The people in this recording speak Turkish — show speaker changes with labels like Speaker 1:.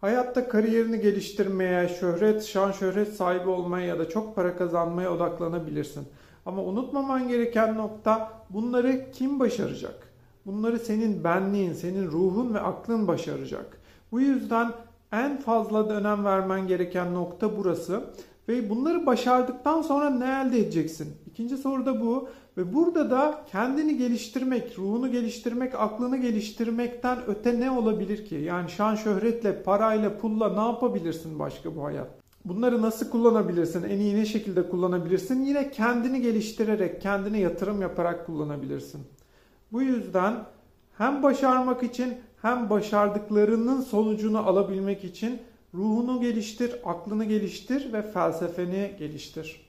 Speaker 1: Hayatta kariyerini geliştirmeye, şöhret, şan şöhret sahibi olmaya ya da çok para kazanmaya odaklanabilirsin. Ama unutmaman gereken nokta bunları kim başaracak? Bunları senin benliğin, senin ruhun ve aklın başaracak. Bu yüzden en fazla önem vermen gereken nokta burası. Ve bunları başardıktan sonra ne elde edeceksin? İkinci soru da bu. Ve burada da kendini geliştirmek, ruhunu geliştirmek, aklını geliştirmekten öte ne olabilir ki? Yani şan şöhretle, parayla, pulla ne yapabilirsin başka bu hayat? Bunları nasıl kullanabilirsin? En iyi ne şekilde kullanabilirsin? Yine kendini geliştirerek, kendine yatırım yaparak kullanabilirsin. Bu yüzden hem başarmak için hem başardıklarının sonucunu alabilmek için ruhunu geliştir, aklını geliştir ve felsefeni geliştir.